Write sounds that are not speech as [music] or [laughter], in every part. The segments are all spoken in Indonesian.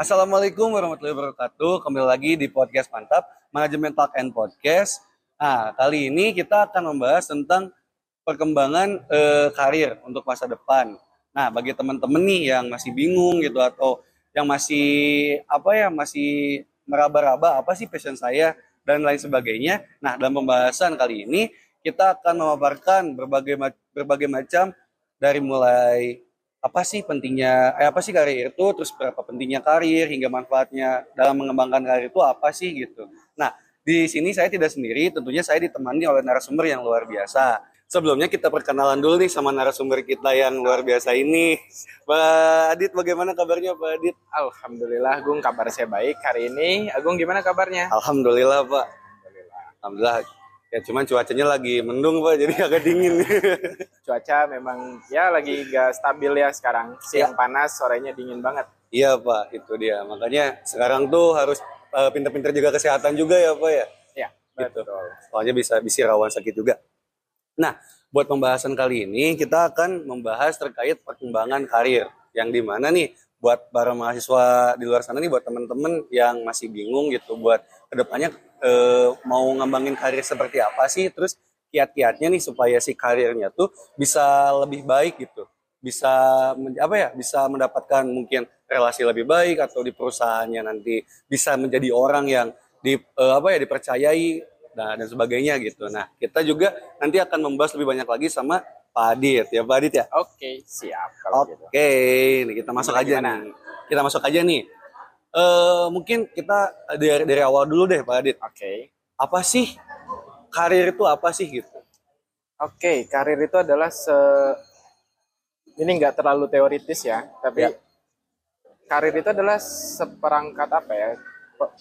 Assalamualaikum warahmatullahi wabarakatuh. Kembali lagi di podcast Mantap, Manajemen Talk and Podcast. Nah, kali ini kita akan membahas tentang perkembangan eh, karir untuk masa depan. Nah, bagi teman-teman nih yang masih bingung gitu atau yang masih apa ya, masih meraba-raba apa sih passion saya dan lain sebagainya. Nah, dalam pembahasan kali ini kita akan memaparkan berbagai berbagai macam dari mulai apa sih pentingnya eh, apa sih karir itu terus berapa pentingnya karir hingga manfaatnya dalam mengembangkan karir itu apa sih gitu. Nah, di sini saya tidak sendiri, tentunya saya ditemani oleh narasumber yang luar biasa. Sebelumnya kita perkenalan dulu nih sama narasumber kita yang luar biasa ini. Pak Adit, bagaimana kabarnya Pak Adit? Alhamdulillah, Agung kabar saya baik hari ini. Agung gimana kabarnya? Alhamdulillah Pak. Alhamdulillah. Alhamdulillah. Ya cuman cuacanya lagi mendung Pak, jadi [laughs] agak dingin. Cuaca memang ya lagi gak stabil ya sekarang. Siang panas, sorenya dingin banget. Iya Pak, itu dia. Makanya sekarang tuh harus uh, pinter-pinter jaga kesehatan juga ya Pak ya. Ya, Gitu. betul. Soalnya bisa bisa rawan sakit juga. Nah, buat pembahasan kali ini kita akan membahas terkait perkembangan karir. Yang di mana nih buat para mahasiswa di luar sana nih buat teman-teman yang masih bingung gitu buat ke depannya eh, mau ngembangin karir seperti apa sih terus kiat-kiatnya nih supaya si karirnya tuh bisa lebih baik gitu bisa apa ya bisa mendapatkan mungkin relasi lebih baik atau di perusahaannya nanti bisa menjadi orang yang di eh, apa ya dipercayai nah, dan sebagainya gitu. Nah kita juga nanti akan membahas lebih banyak lagi sama Pak Adit ya Pak Adit ya. Oke, siap Oke, gitu. ini kita masuk aja gimana? nih. Kita masuk aja nih. Eh mungkin kita dari dari awal dulu deh Pak Adit. Oke. Apa sih karir itu apa sih gitu? Oke, karir itu adalah se ini nggak terlalu teoritis ya, tapi Ya. karir itu adalah seperangkat apa ya?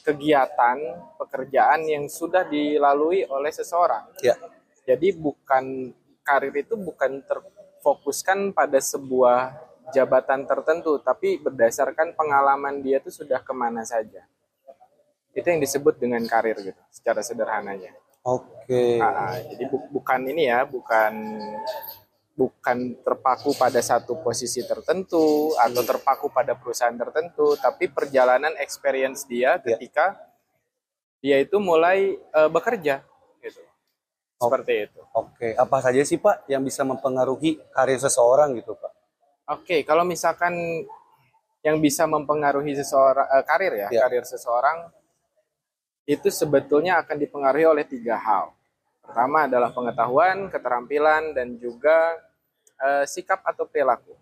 kegiatan, pekerjaan yang sudah dilalui oleh seseorang. Ya. Jadi bukan karir itu bukan terfokuskan pada sebuah jabatan tertentu, tapi berdasarkan pengalaman dia itu sudah ke mana saja. Itu yang disebut dengan karir gitu, secara sederhananya. Oke. Ah, jadi bu- bukan ini ya, bukan bukan terpaku pada satu posisi tertentu atau terpaku pada perusahaan tertentu, tapi perjalanan experience dia ketika dia itu mulai eh, bekerja gitu. Seperti itu. Oke, apa saja sih Pak yang bisa mempengaruhi karir seseorang gitu Pak? Oke, kalau misalkan yang bisa mempengaruhi seseorang eh, karir ya, Ya. karir seseorang itu sebetulnya akan dipengaruhi oleh tiga hal. Pertama adalah pengetahuan, keterampilan, dan juga eh, sikap atau perilaku.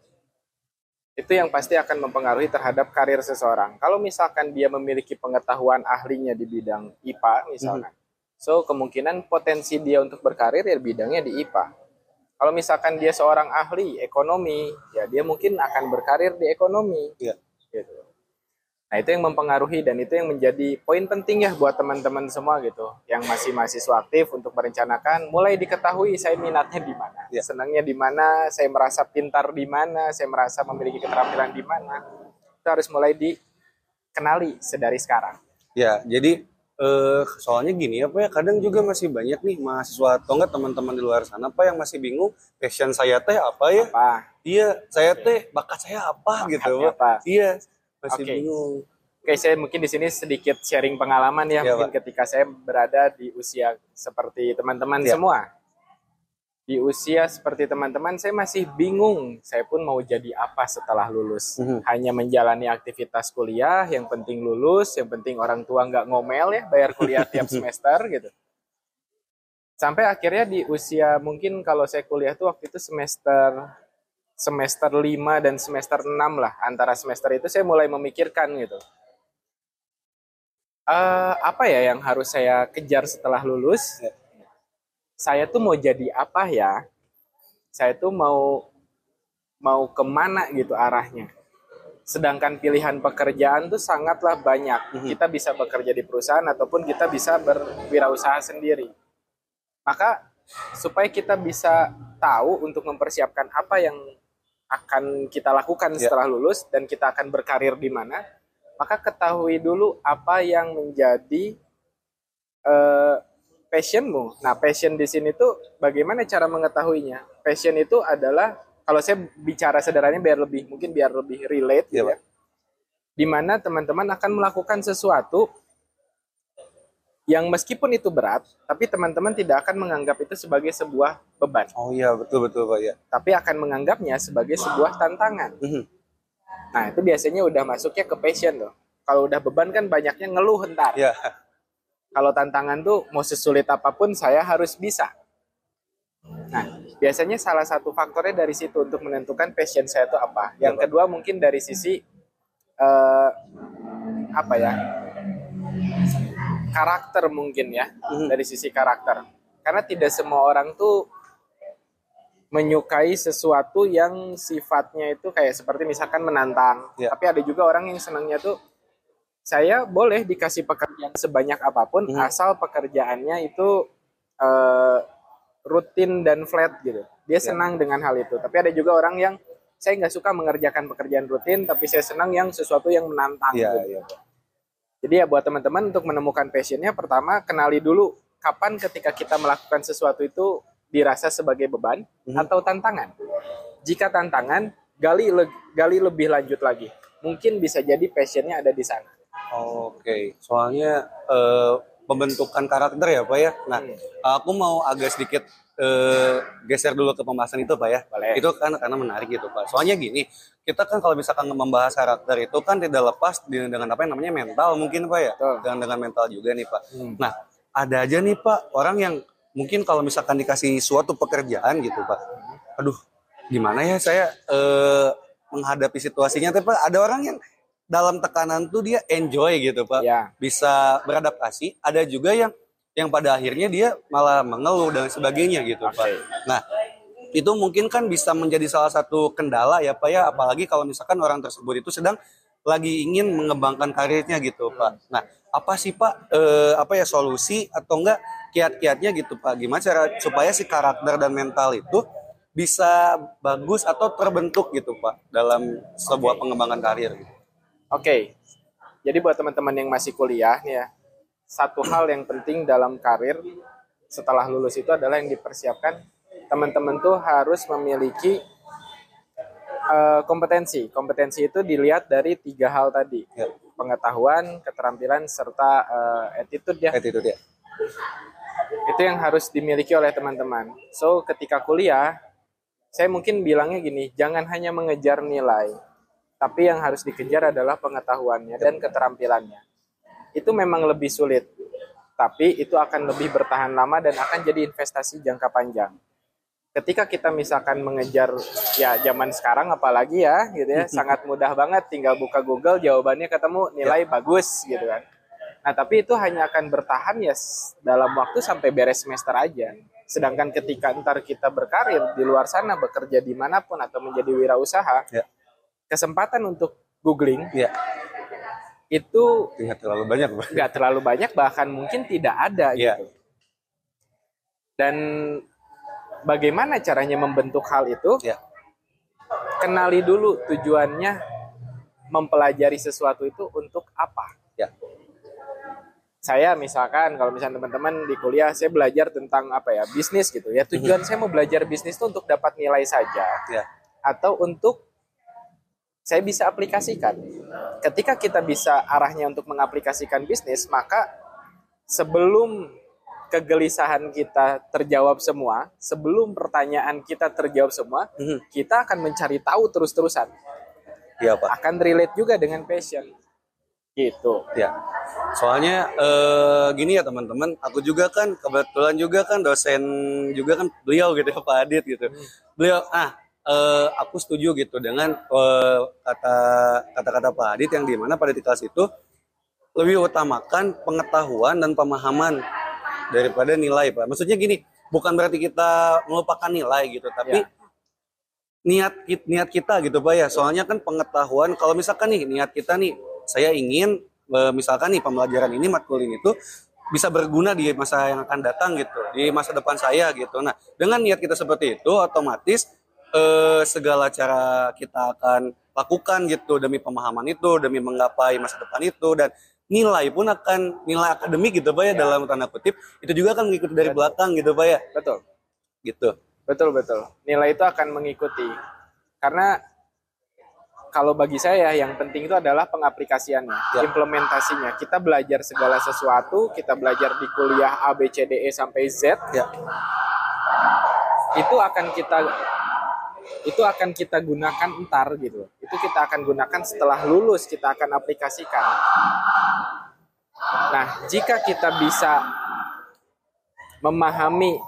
Itu yang pasti akan mempengaruhi terhadap karir seseorang. Kalau misalkan dia memiliki pengetahuan ahlinya di bidang IPA misalkan, so kemungkinan potensi dia untuk berkarir ya bidangnya di IPA. Kalau misalkan dia seorang ahli ekonomi, ya dia mungkin akan berkarir di ekonomi. Iya. Gitu. Nah itu yang mempengaruhi dan itu yang menjadi poin penting ya buat teman-teman semua gitu, yang masih mahasiswa aktif untuk merencanakan, mulai diketahui saya minatnya di mana, Iya. senangnya di mana, saya merasa pintar di mana, saya merasa memiliki keterampilan di mana, itu harus mulai dikenali sedari sekarang. Ya, jadi eh soalnya gini ya Pak ya, kadang juga masih banyak nih mahasiswa atau enggak teman-teman di luar sana Pak yang masih bingung passion saya teh apa ya? Apa? Iya, saya teh bakat saya apa gitu Bakatnya Pak. apa? Iya, masih Oke. bingung. Oke, saya mungkin di sini sedikit sharing pengalaman ya, Iya, mungkin ketika saya berada di usia seperti teman-teman Iya. semua. Di usia seperti teman-teman, saya masih bingung. Saya pun mau jadi apa setelah lulus. Mhm. Hanya menjalani aktivitas kuliah, yang penting lulus, yang penting orang tua nggak ngomel ya, bayar kuliah [laughs] tiap semester gitu. Sampai akhirnya di usia mungkin kalau saya kuliah tuh waktu itu semester semester 5 dan semester 6 lah. Antara semester itu saya mulai memikirkan gitu eh apa ya yang harus saya kejar setelah lulus? Saya tuh mau jadi apa ya? Saya tuh mau mau ke mana gitu arahnya? Sedangkan pilihan pekerjaan tuh sangatlah banyak. Mhm. Kita bisa bekerja di perusahaan ataupun kita bisa berwirausaha sendiri. Maka supaya kita bisa tahu untuk mempersiapkan apa yang akan kita lakukan Ya. setelah lulus dan kita akan berkarir di mana, maka ketahui dulu apa yang menjadi eh, passionmu. Nah, passion di sini tuh bagaimana cara mengetahuinya? Passion itu adalah kalau saya bicara sederhananya biar lebih mungkin biar lebih relate gitu Iya, ya. di mana teman-teman akan melakukan sesuatu yang meskipun itu berat, tapi teman-teman tidak akan menganggap itu sebagai sebuah beban, Oh iya betul betul pak ya. tapi akan menganggapnya sebagai sebuah tantangan. Mhm. Nah, itu biasanya udah masuknya ke passion tuh. Kalau udah beban kan banyaknya ngeluh ntar. Ya. Kalau tantangan tuh mau sesulit apa pun saya harus bisa. Nah, biasanya salah satu faktornya dari situ untuk menentukan passion saya itu apa. Yang kedua mungkin dari sisi eh, apa ya? karakter mungkin ya, Mhm. dari sisi karakter. Karena tidak semua orang tuh menyukai sesuatu yang sifatnya itu kayak seperti misalkan menantang. Iya. Tapi ada juga orang yang senangnya tuh saya boleh dikasih pekerjaan sebanyak apa pun Mhm. asal pekerjaannya itu eh, rutin dan flat gitu. Dia Iya. senang dengan hal itu. Tapi ada juga orang yang saya nggak suka mengerjakan pekerjaan rutin, tapi saya senang yang sesuatu yang menantang. Iya gitu. iya. Jadi ya buat teman-teman untuk menemukan passionnya, pertama kenali dulu kapan ketika kita melakukan sesuatu itu dirasa sebagai beban Mhm. atau tantangan. Jika tantangan, gali le- gali lebih lanjut lagi. Mungkin bisa jadi passionnya ada di sana. Oke, soalnya eh, pembentukan karakter ya Pak ya. Nah, Hmm. aku mau agak sedikit eh, geser dulu ke pembahasan itu Pak ya. Boleh. Itu kan karena menarik gitu Pak. Soalnya gini, kita kan kalau misalkan membahas karakter itu kan tidak lepas dengan apa yang namanya mental mungkin Pak ya. Betul. Dengan dengan mental juga nih Pak. Hmm. Nah, ada aja nih Pak orang yang mungkin kalau misalkan dikasih suatu pekerjaan gitu Pak. Aduh, gimana ya saya eh, menghadapi situasinya tapi Pak, ada orang yang dalam tekanan tuh dia enjoy gitu Pak Ya, bisa beradaptasi, ada juga yang yang pada akhirnya dia malah mengeluh dan sebagainya gitu Oke. Pak. Nah, itu mungkin kan bisa menjadi salah satu kendala ya Pak ya, apalagi kalau misalkan orang tersebut itu sedang lagi ingin mengembangkan karirnya gitu Pak. Nah, apa sih Pak eh, apa ya solusi atau enggak kiat-kiatnya gitu Pak? Gimana cara supaya si karakter dan mental itu bisa bagus atau terbentuk gitu Pak dalam sebuah pengembangan karir gitu. Oke. Jadi buat teman-teman yang masih kuliah nih ya, satu hal yang penting dalam karir setelah lulus itu adalah yang dipersiapkan teman-teman tuh harus memiliki eh, kompetensi. Kompetensi itu dilihat dari tiga hal tadi. Ya. Pengetahuan, keterampilan, serta eh, attitude ya. Attitude ya. Itu yang harus dimiliki oleh teman-teman. So, ketika kuliah, saya mungkin bilangnya gini, jangan hanya mengejar nilai, tapi yang harus dikejar adalah pengetahuannya dan keterampilannya. Itu memang lebih sulit, tapi itu akan lebih bertahan lama dan akan jadi investasi jangka panjang. Ketika kita misalkan mengejar ya zaman sekarang apalagi ya gitu ya [laughs] sangat mudah banget tinggal buka Google jawabannya ketemu nilai bagus gitu kan. Nah, tapi itu hanya akan bertahan ya dalam waktu sampai beres semester aja. Sedangkan ketika ntar kita berkarir di luar sana, bekerja di mana pun atau menjadi wirausaha, Ya. Kesempatan untuk googling Iya, itu tidak terlalu banyak nggak terlalu banyak, bahkan mungkin tidak ada Iya. gitu. Dan bagaimana caranya membentuk hal itu? Ya. Kenali dulu tujuannya mempelajari sesuatu itu untuk apa. Ya. saya misalkan kalau misalnya teman-teman di kuliah saya belajar tentang apa ya bisnis gitu ya tujuan saya mau belajar bisnis itu untuk dapat nilai saja Ya. atau untuk saya bisa aplikasikan ketika kita bisa arahnya untuk mengaplikasikan bisnis maka sebelum kegelisahan kita terjawab semua sebelum pertanyaan kita terjawab semua Mhm. kita akan mencari tahu terus-terusan Iya Pak. akan relate juga dengan passion gitu Ya. Soalnya eh, gini ya teman-teman, aku juga kan kebetulan juga kan dosen juga kan beliau gitu ya Pak Adit gitu. Beliau ah eh, aku setuju gitu dengan eh, kata kata-kata Pak Adit yang di mana pada di kelas itu lebih utamakan pengetahuan dan pemahaman daripada nilai Pak. Maksudnya gini, bukan berarti kita melupakan nilai gitu, tapi Ya. niat niat kita gitu Pak ya. Soalnya kan pengetahuan kalau misalkan nih niat kita nih saya ingin eh, misalkan nih pembelajaran ini matkul ini tuh bisa berguna di masa yang akan datang gitu, di masa depan saya gitu. Nah, dengan niat kita seperti itu otomatis eh, segala cara kita akan lakukan gitu demi pemahaman itu, demi menggapai masa depan itu dan nilai pun akan nilai akademik gitu Pak ya, dalam tanda kutip itu juga akan mengikuti dari Betul. belakang gitu Pak ya. betul Gitu. Betul betul. Nilai itu akan mengikuti. Karena kalau bagi saya yang penting itu adalah pengaplikasiannya, Ya. implementasinya. Kita belajar segala sesuatu, kita belajar di kuliah A B C D E sampai Z, Ya. itu akan kita itu akan kita gunakan entar gitu. Itu kita akan gunakan setelah lulus kita akan aplikasikan. Nah, jika kita bisa memahami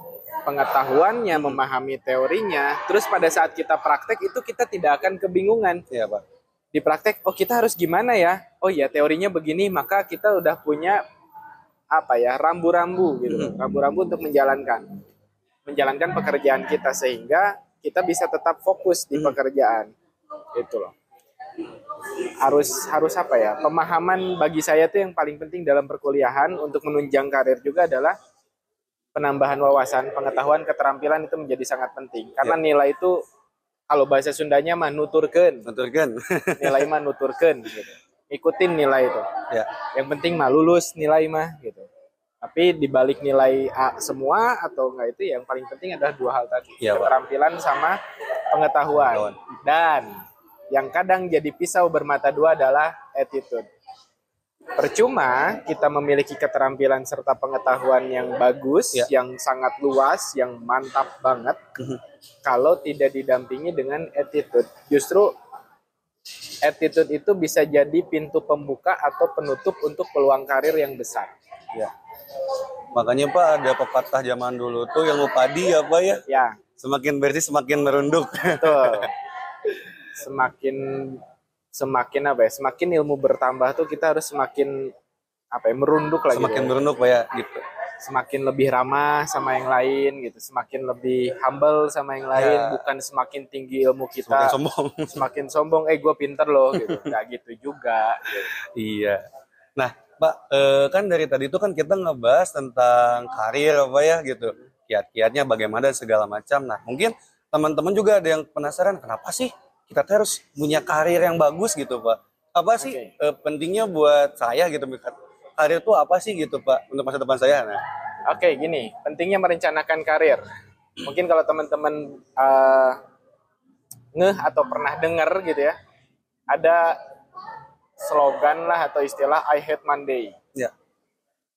pengetahuannya, memahami teorinya, terus pada saat kita praktek itu kita tidak akan kebingungan. Iya, Pak. Di praktek, oh kita harus gimana ya? Oh ya teorinya begini, maka kita udah punya apa ya rambu-rambu gitu, loh. rambu-rambu untuk menjalankan, menjalankan pekerjaan kita sehingga kita bisa tetap fokus di pekerjaan, itu loh. Harus harus apa ya? Pemahaman bagi saya tuh yang paling penting dalam perkuliahan untuk menunjang karir juga adalah penambahan wawasan, pengetahuan, keterampilan itu menjadi sangat penting. Karena nilai itu kalau bahasa Sundanya mah nuturkeun, Betul kan? [laughs] nilai mah nuturkeun gitu. Ikutin nilai itu. ya. Yang penting mah lulus nilai mah gitu. Tapi dibalik nilai A semua atau enggak itu yang paling penting adalah dua hal tadi, Pak. keterampilan sama pengetahuan. Pengetahuan. Dan yang kadang jadi pisau bermata dua adalah attitude. Percuma kita memiliki keterampilan serta pengetahuan yang bagus, Ya. yang sangat luas, yang mantap banget, kalau tidak didampingi dengan attitude. Justru attitude itu bisa jadi pintu pembuka atau penutup untuk peluang karir yang besar. Ya. Makanya Pak ada pepatah zaman dulu tuh yang padi apa ya? Ya, Semakin bersih semakin merunduk. betul. [laughs] Semakin semakin apa ya? Semakin ilmu bertambah tuh kita harus semakin apa ya? Merunduk lagi. semakin ya. merunduk Pak ya gitu. semakin lebih ramah sama yang lain gitu, semakin lebih humble sama yang lain, Ya. bukan semakin tinggi ilmu Semakin kita, sombong. semakin sombong, eh gue pinter loh gitu, nggak gitu juga. gitu. [laughs] Iya. Nah, Pak, eh, kan dari tadi itu kan kita ngebahas tentang karir apa ya gitu. Kiat-kiatnya bagaimana segala macam. Nah, mungkin teman-teman juga ada yang penasaran kenapa sih kita tuh harus punya karir yang bagus gitu, Pak. Apa sih Oke. eh, pentingnya buat saya gitu karir itu apa sih gitu, Pak, untuk masa depan saya? Nah, Oke, gini, pentingnya merencanakan karir. Mungkin kalau teman-teman eh, ngeh atau pernah dengar gitu ya, ada slogan lah atau istilah I hate Monday. ya.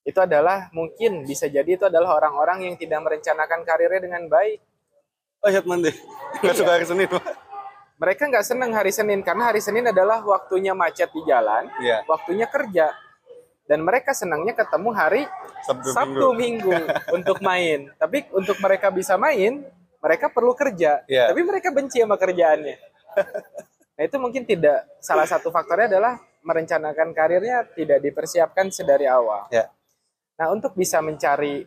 Itu adalah mungkin bisa jadi itu adalah orang-orang yang tidak merencanakan karirnya dengan baik. Oh, Head Monday. [laughs] Nggak suka hari Senin, Pak. Mereka nggak senang hari Senin karena hari Senin adalah waktunya macet di jalan, Iya. waktunya kerja. Dan mereka senangnya ketemu hari Sabtu, Sabtu Minggu [laughs] untuk main. Tapi untuk mereka bisa main, mereka perlu kerja. Iya. Tapi mereka benci sama kerjaannya. [laughs] nah itu mungkin tidak salah satu faktornya adalah merencanakan karirnya tidak dipersiapkan sedari awal. Ya. Nah untuk bisa mencari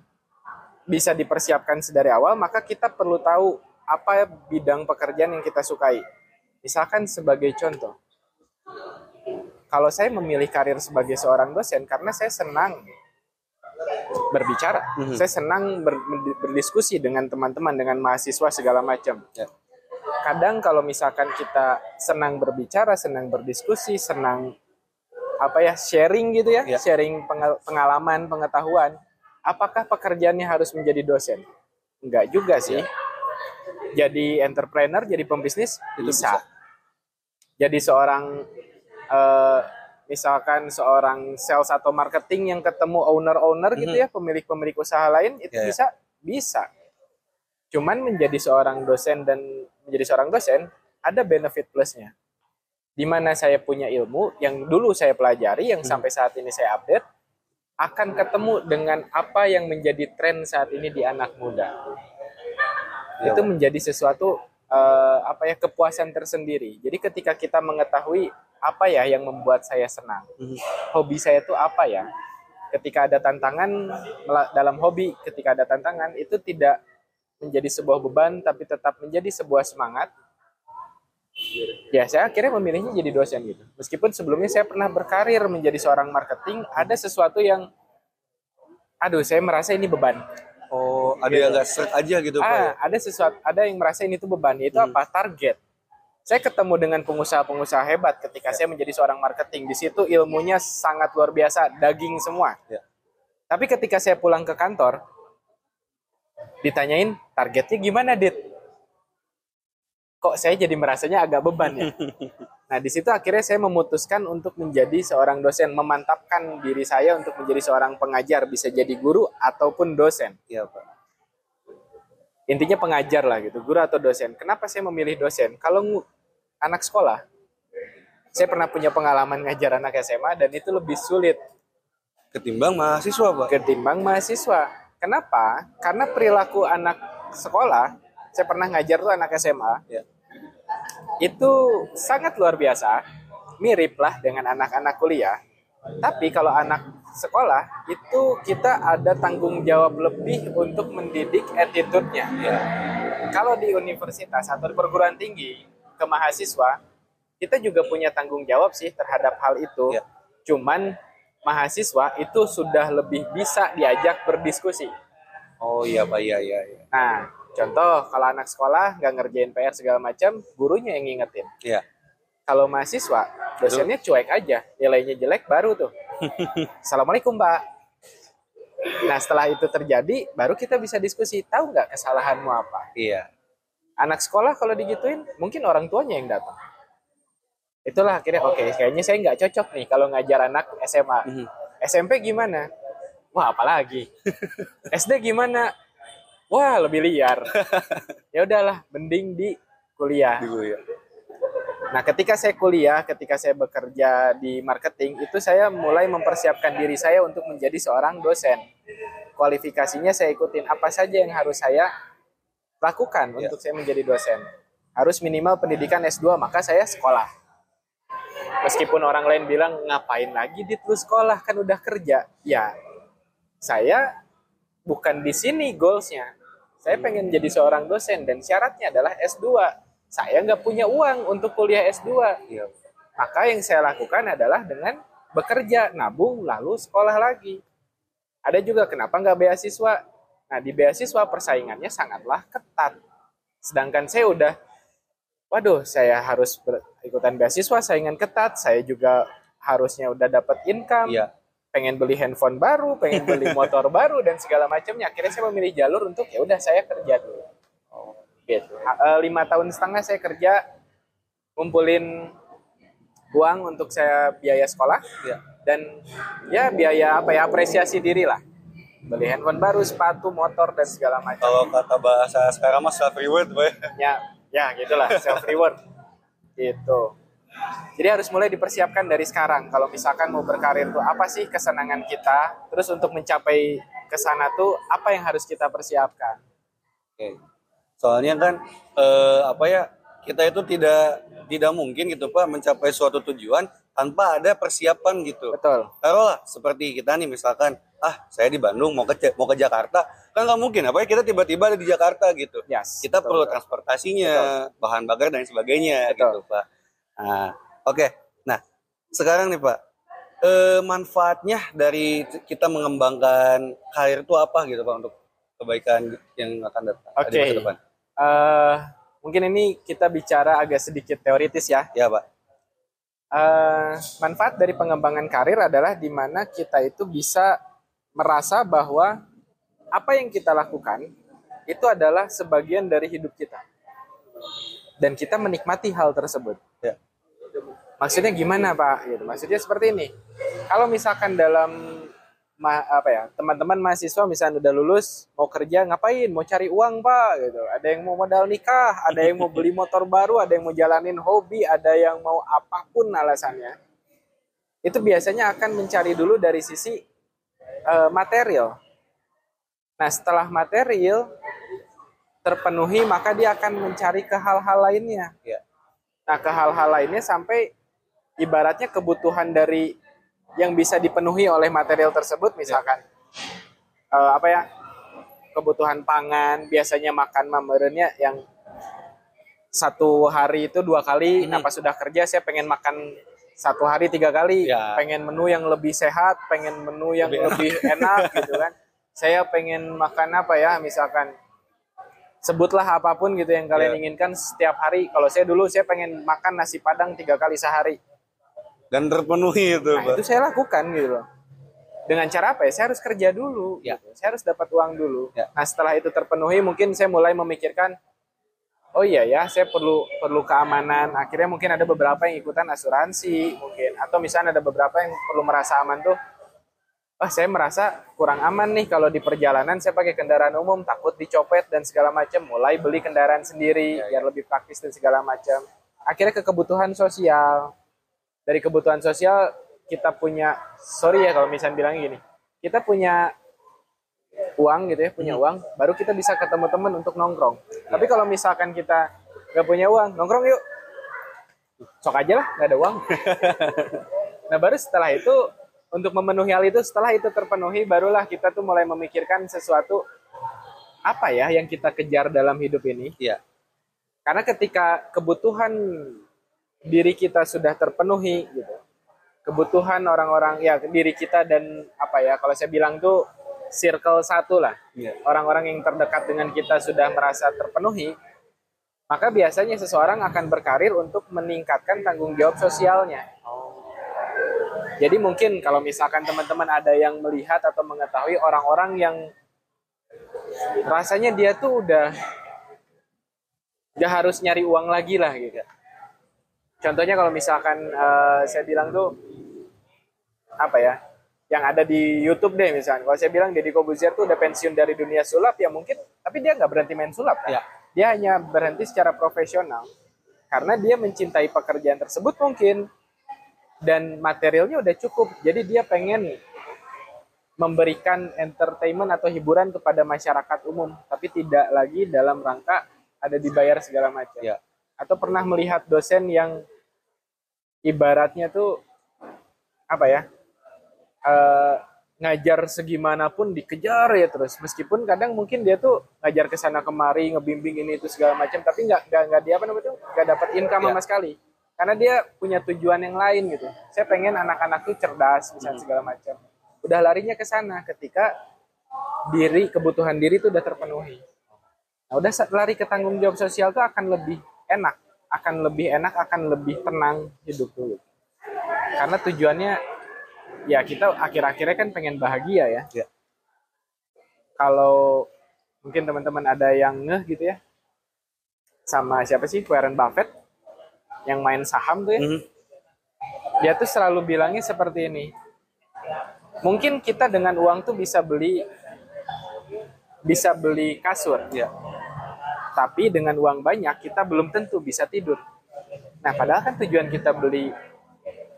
bisa dipersiapkan sedari awal, maka kita perlu tahu apa bidang pekerjaan yang kita sukai. Misalkan sebagai contoh, kalau saya memilih karir sebagai seorang dosen karena saya senang berbicara, Mhm. saya senang ber- berdiskusi dengan teman-teman, dengan mahasiswa segala macam. Ya. Kadang kalau misalkan kita senang berbicara, senang berdiskusi, senang apa ya sharing gitu ya, Ya. sharing pengal- pengalaman, pengetahuan, apakah pekerjaannya harus menjadi dosen? Enggak juga sih. Jadi entrepreneur, jadi pembisnis Itu bisa. Jadi seorang eh, misalkan seorang sales atau marketing yang ketemu owner-owner gitu Mhm. ya, pemilik-pemilik usaha lain itu Ya, ya. bisa bisa. Cuman menjadi seorang dosen dan menjadi seorang dosen ada benefit plusnya. Di mana saya punya ilmu yang dulu saya pelajari, yang Mhm. sampai saat ini saya update, akan ketemu dengan apa yang menjadi tren saat ini di anak muda. Ya, itu menjadi sesuatu eh, apa ya kepuasan tersendiri. Jadi ketika kita mengetahui apa ya yang membuat saya senang, Mhm. hobi saya itu apa ya, ketika ada tantangan dalam hobi, ketika ada tantangan itu tidak menjadi sebuah beban, tapi tetap menjadi sebuah semangat. Ya, saya akhirnya memilihnya jadi dosen gitu. Meskipun sebelumnya saya pernah berkarir menjadi seorang marketing, ada sesuatu yang, aduh, saya merasa ini beban. Oh, ada yang nggak seret aja gitu, Pak. ya? Ah, ada sesuatu, ada yang merasa ini tuh beban. Itu Hmm. apa? Target. Saya ketemu dengan pengusaha-pengusaha hebat ketika Ya. saya menjadi seorang marketing. Di situ ilmunya sangat luar biasa, daging semua. Ya. Tapi ketika saya pulang ke kantor, ditanyain targetnya gimana, Dit? Kok saya jadi merasanya agak beban ya. [laughs] Nah, di situ akhirnya saya memutuskan untuk menjadi seorang dosen, memantapkan diri saya untuk menjadi seorang pengajar, bisa jadi guru ataupun dosen. Iya, Pak. Intinya pengajar lah gitu, guru atau dosen. Kenapa saya memilih dosen? Kalau anak sekolah, saya pernah punya pengalaman ngajar anak SMA dan itu lebih sulit Ketimbang mahasiswa, Pak. ketimbang mahasiswa. Kenapa? Karena perilaku anak sekolah, saya pernah ngajar tuh anak SMA, Ya. Itu sangat luar biasa, mirip lah dengan anak-anak kuliah. Tapi kalau anak sekolah, itu kita ada tanggung jawab lebih untuk mendidik attitude-nya. Iya. Kalau di universitas atau di perguruan tinggi, ke mahasiswa, kita juga punya tanggung jawab sih terhadap hal itu. Ya. Cuman mahasiswa itu sudah lebih bisa diajak berdiskusi. Oh iya, Pak. Iya, iya, iya. Nah, contoh kalau anak sekolah nggak ngerjain PR segala macam, gurunya yang ngingetin. Iya. Kalau mahasiswa, dosennya cuek aja, nilainya jelek baru tuh. [laughs] Assalamualaikum, Mbak. Nah, setelah itu terjadi, baru kita bisa diskusi. Tahu nggak kesalahanmu apa? Iya. Anak sekolah kalau digituin, mungkin orang tuanya yang datang. Itulah akhirnya, oke, kayaknya saya nggak cocok nih kalau ngajar anak SMA. Mhm. SMP gimana? Wah, apalagi. [laughs] SD gimana? Wah, lebih liar. [laughs] ya udahlah, mending di kuliah. Dulu ya. Nah, ketika saya kuliah, ketika saya bekerja di marketing, itu saya mulai mempersiapkan diri saya untuk menjadi seorang dosen. Kualifikasinya saya ikutin apa saja yang harus saya lakukan Ya. untuk saya menjadi dosen. Harus minimal pendidikan S2, maka saya sekolah. Meskipun orang lain bilang, ngapain lagi dit lu sekolah, kan udah kerja. Ya, saya bukan di sini goalsnya. Saya pengen jadi seorang dosen dan syaratnya adalah S2. Saya nggak punya uang untuk kuliah S2. Iya. Maka yang saya lakukan adalah dengan bekerja, nabung, lalu sekolah lagi. Ada juga kenapa nggak beasiswa? Nah, di beasiswa persaingannya sangatlah ketat. Sedangkan saya udah, waduh, saya harus ikutan beasiswa, saingan ketat. Saya juga harusnya udah dapat income, Iya. Pengen beli handphone baru, pengen [laughs] beli motor baru dan segala macamnya. Akhirnya saya memilih jalur untuk ya udah saya kerja dulu. Gitu. Ha- eh, lima tahun setengah saya kerja, ngumpulin uang untuk saya biaya sekolah Iya. dan ya biaya apa ya apresiasi diri lah. Beli handphone baru, sepatu, motor dan segala macam. Kalau kata bahasa sekarang mas self reward, Pak. Ya, ya gitulah self reward. Gitu. Jadi harus mulai dipersiapkan dari sekarang. Kalau misalkan mau berkarir tuh apa sih kesenangan kita? Terus untuk mencapai ke sana tuh apa yang harus kita persiapkan? Oke. Soalnya kan eh, apa ya kita itu tidak tidak mungkin gitu pak mencapai suatu tujuan tanpa ada persiapan gitu. Betul. Taruhlah seperti kita nih misalkan ah saya di Bandung mau ke mau ke Jakarta kan nggak mungkin apa ya kita tiba-tiba ada di Jakarta gitu. Yes, Kita betul, perlu betul. transportasinya, bahan bakar dan sebagainya Betul. gitu pak. Nah oke. Nah sekarang nih pak eh, manfaatnya dari kita mengembangkan karir itu apa gitu pak untuk kebaikan yang akan datang di Oke. masa depan? Eh, mungkin ini kita bicara agak sedikit teoritis ya. Ya pak. Eh, manfaat dari pengembangan karir adalah di mana kita itu bisa merasa bahwa apa yang kita lakukan itu adalah sebagian dari hidup kita. Dan kita menikmati hal tersebut. Ya. Maksudnya gimana, Pak? Gitu. Maksudnya seperti ini. Kalau misalkan dalam ma- apa ya, teman-teman mahasiswa misalnya udah lulus, mau kerja ngapain? Mau cari uang, Pak, gitu. Ada yang mau modal nikah, ada yang mau beli motor baru, ada yang mau jalanin hobi, ada yang mau apa pun alasannya. Itu biasanya akan mencari dulu dari sisi eh, material. Nah, setelah material terpenuhi, maka dia akan mencari ke hal-hal lainnya. Ya. Nah, ke hal-hal lainnya sampai ibaratnya kebutuhan dari yang bisa dipenuhi oleh material tersebut, misalkan eh, apa ya kebutuhan pangan, biasanya makan mamerenya yang satu hari itu dua kali. Nah, pas sudah kerja saya pengen makan satu hari tiga kali, Ya. pengen menu yang lebih sehat, pengen menu yang Lebih lebih enak gitu kan. Saya pengen makan apa ya, misalkan sebutlah apa pun gitu yang kalian Ya. inginkan setiap hari. Kalau saya dulu saya pengen makan nasi padang tiga kali sehari. Dan terpenuhi itu Nah, pak. itu saya lakukan gitu loh. Dengan cara apa ya? Saya harus kerja dulu. Ya. gitu. Saya harus dapat uang dulu. Ya. Nah, setelah itu terpenuhi, mungkin saya mulai memikirkan, oh iya ya saya perlu perlu keamanan akhirnya mungkin ada beberapa yang ikutan asuransi mungkin atau misalnya ada beberapa yang perlu merasa aman tuh oh saya merasa kurang aman nih kalau di perjalanan saya pakai kendaraan umum takut dicopet dan segala macam mulai beli kendaraan sendiri Ya, biar lebih praktis dan segala macam. Akhirnya ke kebutuhan sosial. Dari kebutuhan sosial kita punya sorry ya kalau misalnya bilang gini kita punya uang gitu ya punya uang baru kita bisa ketemu teman untuk nongkrong. Tapi kalau misalkan kita nggak punya uang nongkrong yuk. Sok aja lah nggak ada uang. [laughs] Nah baru setelah itu untuk memenuhi hal itu setelah itu terpenuhi barulah kita tuh mulai memikirkan sesuatu apa ya yang kita kejar dalam hidup ini Iya. karena ketika kebutuhan diri kita sudah terpenuhi gitu kebutuhan orang-orang ya diri kita dan apa ya kalau saya bilang tuh circle satu lah Iya. orang-orang yang terdekat dengan kita sudah merasa terpenuhi maka biasanya seseorang akan berkarir untuk meningkatkan tanggung jawab sosialnya jadi mungkin kalau misalkan teman-teman ada yang melihat atau mengetahui orang-orang yang rasanya dia tuh udah udah harus nyari uang lagi lah gitu. Contohnya kalau misalkan eh, saya bilang tuh apa ya, yang ada di YouTube deh misalnya. Kalau saya bilang Deddy Kobuzier tuh udah pensiun dari dunia sulap ya mungkin, tapi dia nggak berhenti main sulap kan? Ya. Dia hanya berhenti secara profesional karena dia mencintai pekerjaan tersebut mungkin dan materialnya udah cukup. Jadi dia pengen memberikan entertainment atau hiburan kepada masyarakat umum, tapi tidak lagi dalam rangka ada dibayar segala macam. Ya. Atau pernah melihat dosen yang ibaratnya tuh apa ya? eh, ngajar segimanapun dikejar ya terus meskipun kadang mungkin dia tuh ngajar ke sana kemari ngebimbing ini itu segala macam tapi nggak nggak nggak dia apa namanya tuh nggak dapat income Ya. sama sekali karena dia punya tujuan yang lain gitu. Saya pengen anak-anak tuh cerdas misalnya segala macam. Udah larinya ke sana ketika diri kebutuhan diri tuh udah terpenuhi. Nah udah lari ke tanggung jawab sosial tuh akan lebih enak. Akan lebih enak akan lebih tenang hidup tuh. Karena tujuannya ya kita akhir-akhirnya kan pengen bahagia ya. Ya. Kalau mungkin teman-teman ada yang ngeh gitu ya, sama siapa sih? Warren Buffett yang main saham tuh ya, Mhm. dia tuh selalu bilangnya seperti ini. Mungkin kita dengan uang tuh bisa beli bisa beli kasur, Iya. tapi dengan uang banyak kita belum tentu bisa tidur. Nah, padahal kan tujuan kita beli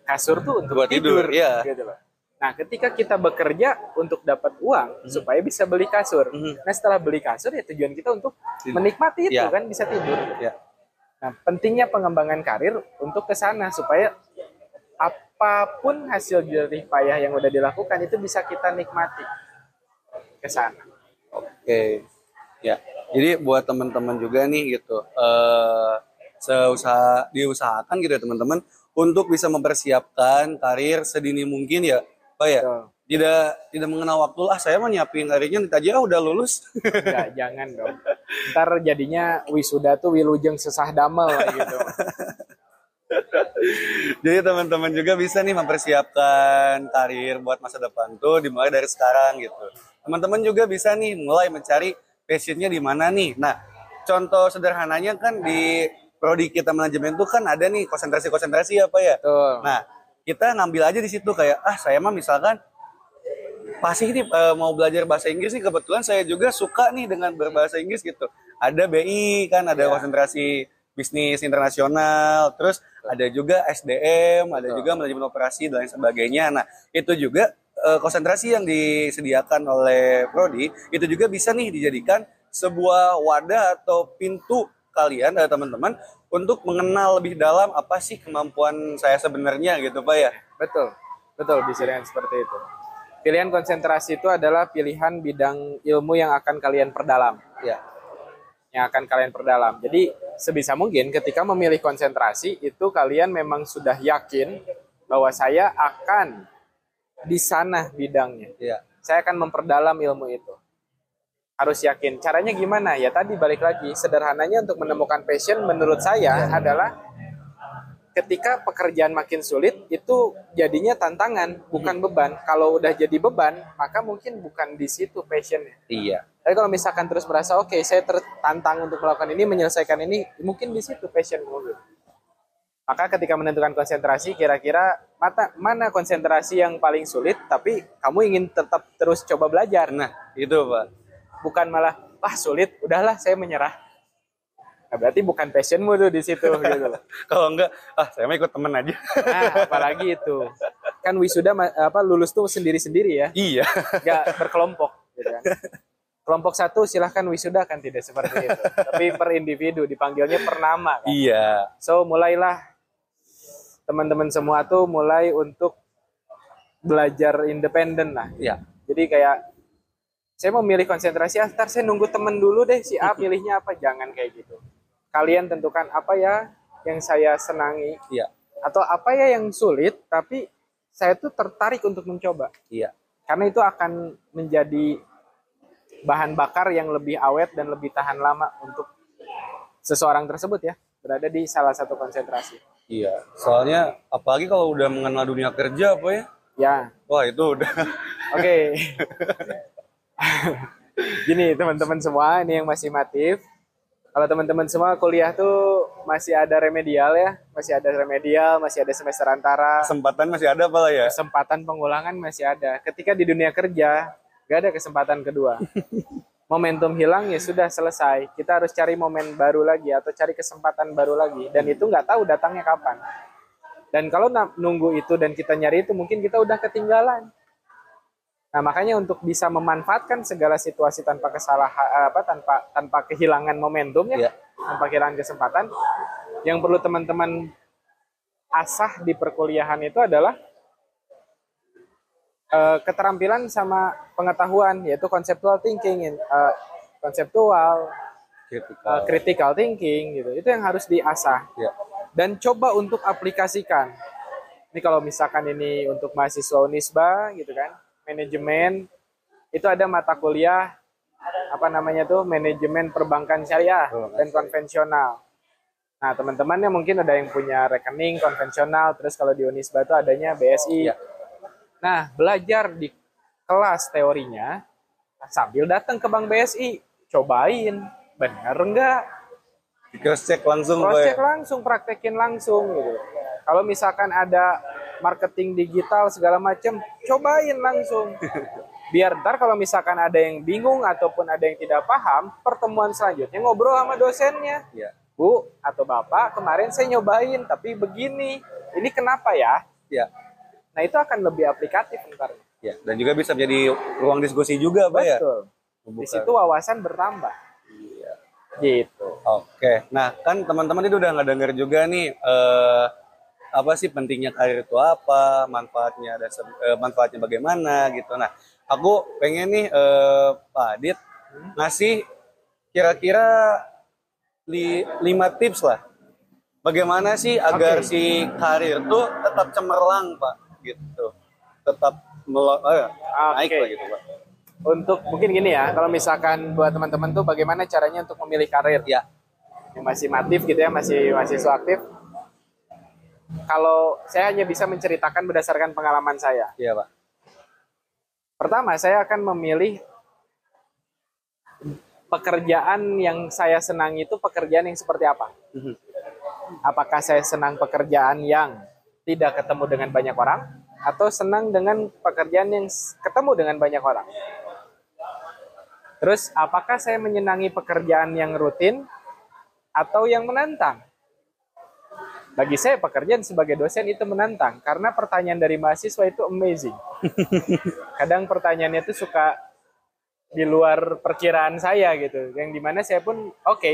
kasur tuh untuk Buat tidur, iya. gitu loh. Nah, ketika kita bekerja untuk dapat uang supaya bisa beli kasur. Mhm. Nah, setelah beli kasur ya tujuan kita untuk Tidur. menikmati itu Iya. kan bisa tidur. Ya. Nah, pentingnya pengembangan karir untuk ke sana supaya apa pun hasil jerih payah yang udah dilakukan itu bisa kita nikmati ke sana. Oke. Ya. Jadi buat teman-teman juga nih gitu, eh seusaha diusahakan gitu ya teman-teman untuk bisa mempersiapkan karir sedini mungkin ya, Pak ya. Betul. Tidak tidak mengenal waktu lah. Saya mah nyiapin karirnya nanti aja ah, udah lulus. [laughs] Enggak, jangan dong. Ntar jadinya wisuda tuh wilujeng sesah damel gitu. [laughs] Jadi teman-teman juga bisa nih mempersiapkan karir buat masa depan tuh dimulai dari sekarang gitu. Teman-teman juga bisa nih mulai mencari passionnya di mana nih. Nah, contoh sederhananya kan di prodi kita manajemen tuh kan ada nih konsentrasi-konsentrasi apa ya. Betul. Nah, kita ngambil aja di situ kayak ah saya mah misalkan pasti nih eh, mau belajar bahasa Inggris nih kebetulan saya juga suka nih dengan berbahasa Inggris gitu. Ada BI kan ada Ya. konsentrasi bisnis internasional, terus ada juga SDM, ada Betul. juga manajemen operasi dan lain sebagainya. Nah, itu juga eh, konsentrasi yang disediakan oleh prodi itu juga bisa nih dijadikan sebuah wadah atau pintu kalian eh, teman-teman untuk mengenal lebih dalam apa sih kemampuan saya sebenarnya gitu Pak ya. Betul, betul bisa dengan seperti itu. Pilihan konsentrasi itu adalah pilihan bidang ilmu yang akan kalian perdalam, Ya. yang akan kalian perdalam. Jadi sebisa mungkin ketika memilih konsentrasi itu kalian memang sudah yakin bahwa saya akan di sana bidangnya. Ya. Saya akan memperdalam ilmu itu. Harus yakin. Caranya gimana? Ya tadi balik lagi. Sederhananya untuk menemukan passion menurut saya adalah ketika pekerjaan makin sulit itu jadinya tantangan bukan beban kalau udah jadi beban maka mungkin bukan di situ passionnya Iya. Tapi kalau misalkan terus merasa oke, saya tertantang untuk melakukan ini, menyelesaikan ini, mungkin di situ passionmu gitu. Maka ketika menentukan konsentrasi, kira-kira mata mana konsentrasi yang paling sulit, tapi kamu ingin tetap terus coba belajar. Nah, itu Pak. Bukan malah, wah sulit, udahlah saya menyerah. Nah, berarti bukan passionmu tuh di situ [laughs] gitu loh. Kalau enggak, ah saya mah ikut temen aja. Nah, apalagi itu. Kan wisuda apa lulus tuh sendiri-sendiri ya, iya. nggak berkelompok gitu kan. Kelompok satu silahkan wisuda kan tidak seperti itu. Tapi per individu dipanggilnya per nama kan. Iya. So mulailah teman-teman semua tuh mulai untuk belajar independen lah. Iya. Jadi kayak saya mau milih konsentrasi, ah, ntar saya nunggu temen dulu deh si A [laughs] pilihnya apa, jangan kayak gitu. Kalian tentukan apa ya yang saya senangi Iya. atau apa ya yang sulit, tapi saya tuh tertarik untuk mencoba. Iya. Karena itu akan menjadi bahan bakar yang lebih awet dan lebih tahan lama untuk seseorang tersebut ya berada di salah satu konsentrasi. Iya. Soalnya apalagi kalau udah mengenal dunia kerja apa ya? Ya, Wah, itu udah Oke. [laughs] Gini teman-teman semua, ini yang masih matif. Kalau teman-teman semua kuliah tuh masih ada remedial ya, masih ada remedial, masih ada semester antara, kesempatan masih ada apa ya? kesempatan pengulangan masih ada. Ketika di dunia kerja, gak ada kesempatan kedua. [laughs] Momentum hilang ya sudah selesai. Kita harus cari momen baru lagi atau cari kesempatan baru lagi. Dan itu nggak tahu datangnya kapan. Dan kalau nunggu itu dan kita nyari itu mungkin kita udah ketinggalan. Nah, makanya untuk bisa memanfaatkan segala situasi tanpa kesalahan apa tanpa tanpa kehilangan momentum ya, Iya. tanpa kehilangan kesempatan, yang perlu teman-teman asah di perkuliahan itu adalah eh, keterampilan sama pengetahuan yaitu conceptual thinking, eh, konseptual, Kritikal. eh, critical thinking gitu. Itu yang harus diasah Iya. dan coba untuk aplikasikan. Ini kalau misalkan ini untuk mahasiswa Unisba gitu kan, manajemen itu ada mata kuliah apa namanya tuh manajemen perbankan syariah Perbankan dan konvensional. Nah, teman-temannya mungkin ada yang punya rekening konvensional, terus kalau di Unisba itu adanya BSI. Iya. Nah, belajar di kelas teorinya sambil datang ke Bank BSI, cobain bener enggak cross check langsung cross ya? check langsung praktekin langsung gitu kalau misalkan ada marketing digital segala macam cobain langsung [laughs] biar ntar kalau misalkan ada yang bingung ataupun ada yang tidak paham pertemuan selanjutnya ngobrol sama dosennya Iya. bu atau bapak kemarin saya nyobain tapi begini ini kenapa ya Iya. nah itu akan lebih aplikatif ntar Iya. Dan juga bisa menjadi ruang diskusi juga Pak ya? betul di situ wawasan bertambah Iya. gitu Oke, nah kan teman-teman itu udah nggak denger juga nih eh, apa sih pentingnya karir itu apa, manfaatnya ada se- eh, manfaatnya bagaimana gitu. Nah, aku pengen nih eh, Pak Adit ngasih kira-kira li- lima tips lah. Bagaimana sih agar Oke. si karir tuh tetap cemerlang Pak gitu, tetap melo- eh, naik Oke. lah gitu Pak. untuk mungkin gini ya kalau misalkan buat teman-teman tuh bagaimana caranya untuk memilih karir Ya, yang masih aktif gitu ya masih mahasiswa aktif kalau saya hanya bisa menceritakan berdasarkan pengalaman saya iya Pak. pertama saya akan memilih pekerjaan yang saya senangi itu pekerjaan yang seperti apa Mhm. apakah saya senang pekerjaan yang tidak ketemu dengan banyak orang atau senang dengan pekerjaan yang ketemu dengan banyak orang Terus, apakah saya menyenangi pekerjaan yang rutin atau yang menantang? Bagi saya, pekerjaan sebagai dosen itu menantang karena pertanyaan dari mahasiswa itu amazing. [laughs] Kadang pertanyaannya itu suka di luar perkiraan saya gitu, yang di mana saya pun oke,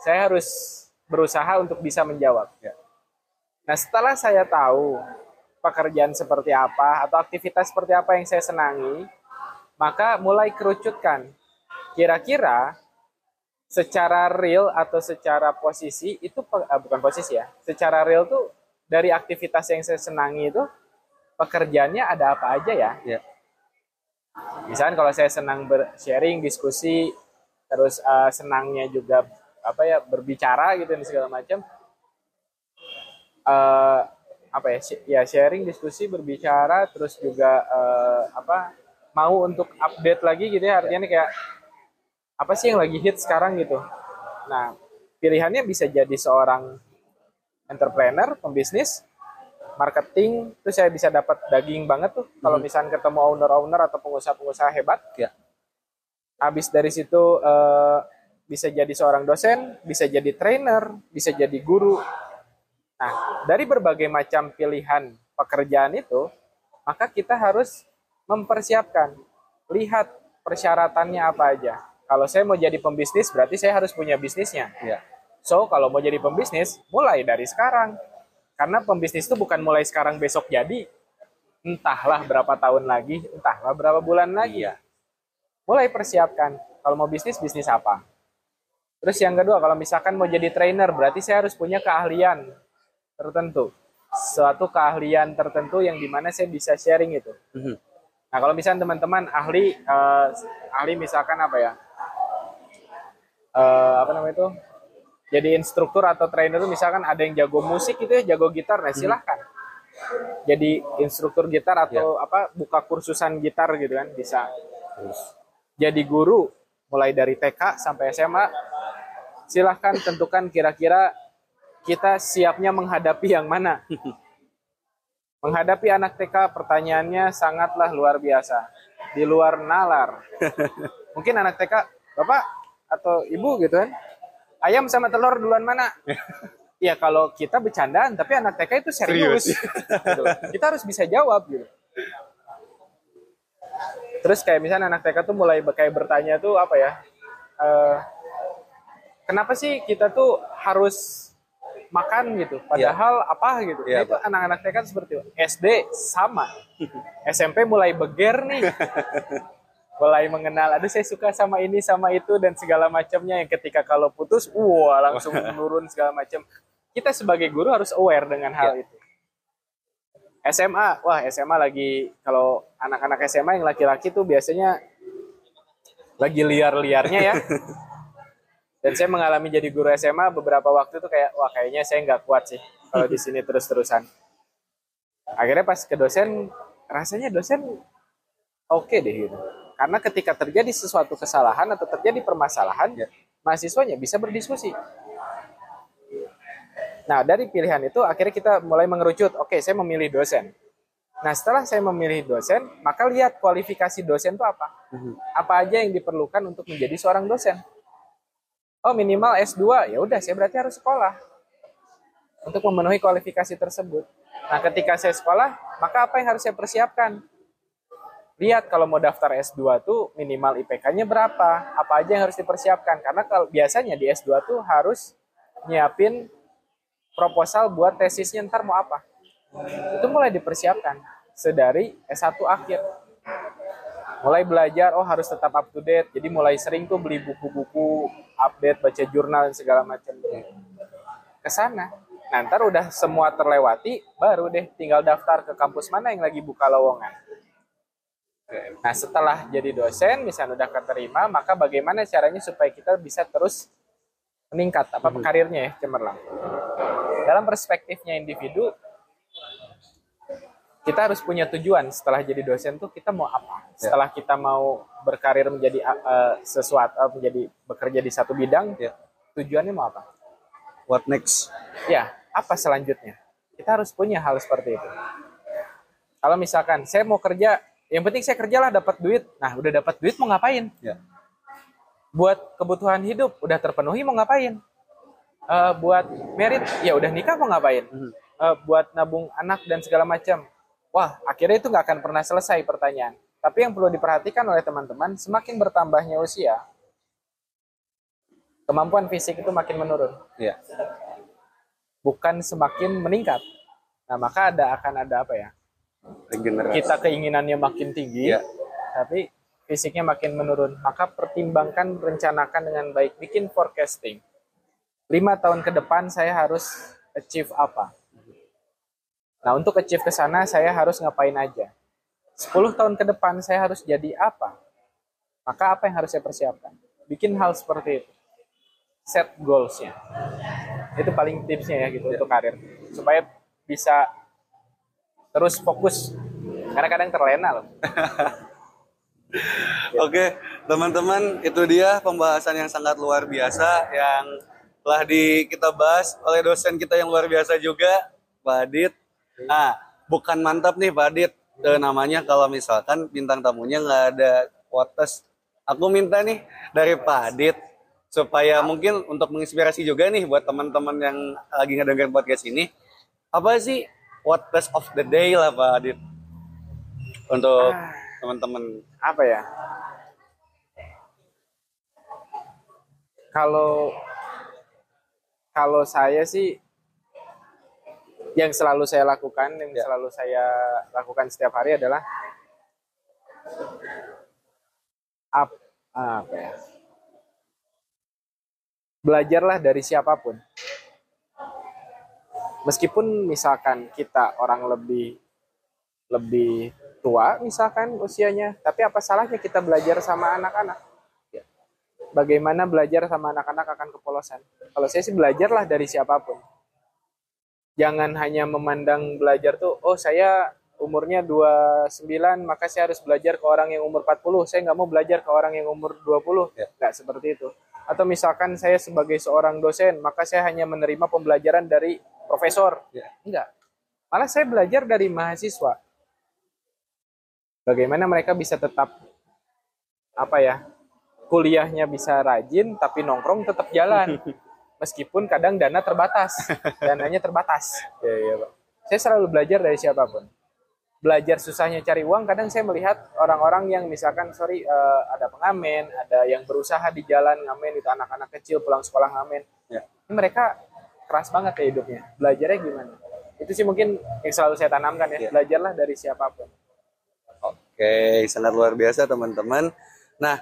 saya harus berusaha untuk bisa menjawab. Ya. Nah, setelah saya tahu pekerjaan seperti apa atau aktivitas seperti apa yang saya senangi, maka mulai kerucutkan. Kira-kira secara real atau secara posisi itu eh, bukan posisi ya. Secara real tuh dari aktivitas yang saya senangi itu pekerjaannya ada apa aja ya? Ya. Misalkan kalau saya senang sharing, diskusi, terus eh, senangnya juga apa ya berbicara gitu dan segala macam. Eh, apa ya? Ya sharing, diskusi, berbicara, terus juga eh, apa? Mau untuk update lagi gitu ya. Artinya nih kayak apa sih yang lagi hit sekarang gitu. Nah, pilihannya bisa jadi seorang entrepreneur, pembisnis, marketing, itu saya bisa dapat daging banget tuh kalau misalnya ketemu owner-owner atau pengusaha-pengusaha hebat. Ya. Habis dari situ eh, bisa jadi seorang dosen, bisa jadi trainer, bisa jadi guru. Nah, dari berbagai macam pilihan pekerjaan itu, maka kita harus mempersiapkan, lihat persyaratannya apa aja. Kalau saya mau jadi pembisnis, berarti saya harus punya bisnisnya. Ya. So, kalau mau jadi pembisnis, mulai dari sekarang. Karena pembisnis itu bukan mulai sekarang besok jadi. Entahlah berapa tahun lagi, entahlah berapa bulan lagi. Iya. Mulai persiapkan. Kalau mau bisnis, bisnis apa? Terus yang kedua, kalau misalkan mau jadi trainer, berarti saya harus punya keahlian tertentu. Suatu keahlian tertentu yang di mana saya bisa sharing itu. Mhm. Nah, kalau misalnya teman-teman ahli, eh, ahli misalkan apa ya? Eh, apa namanya itu? Jadi instruktur atau trainer itu misalkan ada yang jago musik itu ya, jago gitar, nah silahkan. Jadi instruktur gitar atau apa buka kursusan gitar gitu kan bisa. Jadi guru mulai dari TK sampai SMA silahkan tentukan kira-kira kita siapnya menghadapi yang mana. [laughs] Menghadapi anak TK pertanyaannya sangatlah luar biasa. Di luar nalar. [laughs] Mungkin anak TK, Bapak atau Ibu gitu kan. Ayam sama telur duluan mana? [laughs] Ya kalau kita bercandaan, tapi anak TK itu serius. [laughs] Gitu. Kita harus bisa jawab gitu. Terus kayak misalnya anak TK tuh mulai kayak bertanya tuh apa ya? eh, kenapa sih kita tuh harus makan gitu? Padahal apa gitu? Iya, Nah, itu anak-anak TK seperti itu. SD sama. [laughs] SMP mulai beger nih. Mulai mengenal, aduh saya suka sama ini sama itu dan segala macamnya yang ketika kalau putus, wah langsung menurun segala macam. Kita sebagai guru harus aware dengan hal Iya. itu. SMA, wah SMA lagi kalau anak-anak SMA yang laki-laki tuh biasanya lagi liar-liarnya ya. [laughs] Dan saya mengalami jadi guru SMA beberapa waktu tuh kayak wah kayaknya saya nggak kuat sih kalau di sini terus-terusan. Akhirnya pas ke dosen rasanya dosen oke deh gitu. Karena ketika terjadi sesuatu kesalahan atau terjadi permasalahan, Ya. mahasiswanya bisa berdiskusi. Nah, dari pilihan itu akhirnya kita mulai mengerucut, oke, saya memilih dosen. Nah, setelah saya memilih dosen, maka lihat kualifikasi dosen itu apa. Mhm. Apa aja yang diperlukan untuk menjadi seorang dosen. Oh, minimal S2, ya udah saya berarti harus sekolah untuk memenuhi kualifikasi tersebut. Nah, ketika saya sekolah, maka apa yang harus saya persiapkan? Lihat kalau mau daftar S2 tuh minimal IPK-nya berapa, apa aja yang harus dipersiapkan. Karena kalau biasanya di S2 tuh harus nyiapin proposal buat tesisnya ntar mau apa. Itu mulai dipersiapkan sedari S1 akhir. Mulai belajar, oh harus tetap up to date. Jadi mulai sering tuh beli buku-buku, update, baca jurnal dan segala macam. Ke sana. Nah, ntar udah semua terlewati, baru deh tinggal daftar ke kampus mana yang lagi buka lowongan. Nah, setelah jadi dosen, misalnya udah keterima, maka bagaimana caranya supaya kita bisa terus meningkat apa karirnya ya, cemerlang. Dalam perspektifnya individu, kita harus punya tujuan setelah jadi dosen tuh kita mau apa? Setelah kita mau berkarir menjadi uh, sesuatu, uh, menjadi bekerja di satu bidang, Ya. tujuannya mau apa? What next? Ya, apa selanjutnya? Kita harus punya hal seperti itu. Kalau misalkan saya mau kerja, yang penting saya kerjalah dapat duit. Nah, udah dapat duit mau ngapain? Ya. Buat kebutuhan hidup udah terpenuhi mau ngapain? Eh, buat merit ya udah nikah mau ngapain? Eh, buat nabung anak dan segala macam. Wah, akhirnya itu nggak akan pernah selesai pertanyaan. Tapi yang perlu diperhatikan oleh teman-teman, semakin bertambahnya usia, kemampuan fisik itu makin menurun Ya. bukan semakin meningkat. Nah, maka ada akan ada apa ya? Regenerasi. Kita keinginannya makin tinggi, Iya. tapi fisiknya makin menurun. Maka pertimbangkan, rencanakan dengan baik, bikin forecasting. Lima tahun ke depan saya harus achieve apa? Nah, untuk achieve ke sana saya harus ngapain aja? 10 tahun ke depan saya harus jadi apa? Maka apa yang harus saya persiapkan? Bikin hal seperti itu. Set goals-nya itu paling tipsnya ya gitu untuk karir supaya bisa terus fokus. Karena kadang terlena loh. [laughs] Oke, teman-teman itu dia pembahasan yang sangat luar biasa yang telah di kita bahas oleh dosen kita yang luar biasa juga Pak Adit. Nah bukan mantap nih Pak Adit. Eh, namanya kalau misalkan bintang tamunya nggak ada quotes aku minta nih dari Pak Adit supaya mungkin untuk menginspirasi juga nih buat teman-teman yang lagi ngedengerin podcast ini. Apa sih quotes of the day lah Pak Adit untuk Ah. teman-teman apa ya? Kalau kalau saya sih yang selalu saya lakukan, yang selalu saya lakukan setiap hari adalah ap, apa ya? Belajarlah dari siapa pun. Meskipun misalkan kita orang lebih lebih tua misalkan usianya, tapi apa salahnya kita belajar sama anak-anak? Ya. Bagaimana belajar sama anak-anak akan kepolosan? Kalau saya sih belajarlah dari siapa pun. Jangan hanya memandang belajar tuh, oh saya umurnya 29, maka saya harus belajar ke orang yang umur 40. Saya nggak mau belajar ke orang yang umur 20. Ya. Nggak seperti itu. Atau misalkan saya sebagai seorang dosen, maka saya hanya menerima pembelajaran dari profesor. Ya. Enggak. Malah saya belajar dari mahasiswa bagaimana mereka bisa tetap apa ya kuliahnya bisa rajin tapi nongkrong tetap jalan [laughs] meskipun kadang dana terbatas [laughs] dananya terbatas ya ya Pak saya selalu belajar dari siapa pun belajar susahnya cari uang kadang saya melihat orang-orang yang misalkan sorry eh, ada pengamen ada yang berusaha di jalan ngamen itu anak-anak kecil pulang sekolah ngamen Ya. ini mereka keras banget ya hidupnya belajarnya gimana itu sih mungkin yang selalu saya tanamkan ya Ya. belajarlah dari siapa pun Oke, sangat luar biasa teman-teman. Nah,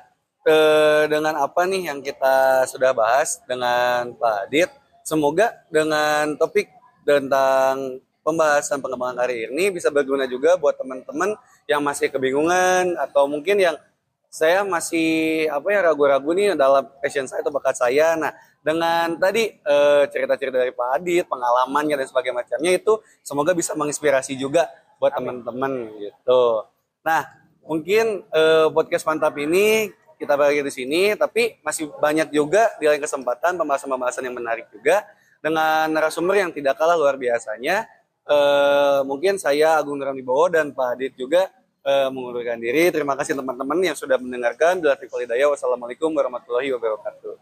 eh, dengan apa nih yang kita sudah bahas dengan Pak Adit, semoga dengan topik tentang pembahasan pengembangan karir ini bisa berguna juga buat teman-teman yang masih kebingungan atau mungkin yang saya masih apa ya ragu-ragu nih dalam passion saya atau bakat saya. Nah, dengan tadi eh, cerita-cerita dari Pak Adit, pengalamannya dan sebagainya macamnya itu semoga bisa menginspirasi juga buat teman-teman gitu. Nah, mungkin eh, podcast mantap ini kita bagi di sini, tapi masih banyak juga di lain kesempatan pembahasan-pembahasan yang menarik juga dengan narasumber yang tidak kalah luar biasanya. Eh, mungkin saya Agung Wibowo dan Pak Adit juga eh, mengundurkan diri. Terima kasih teman-teman yang sudah mendengarkan. Bila Hidayah. Wassalamualaikum warahmatullahi wabarakatuh.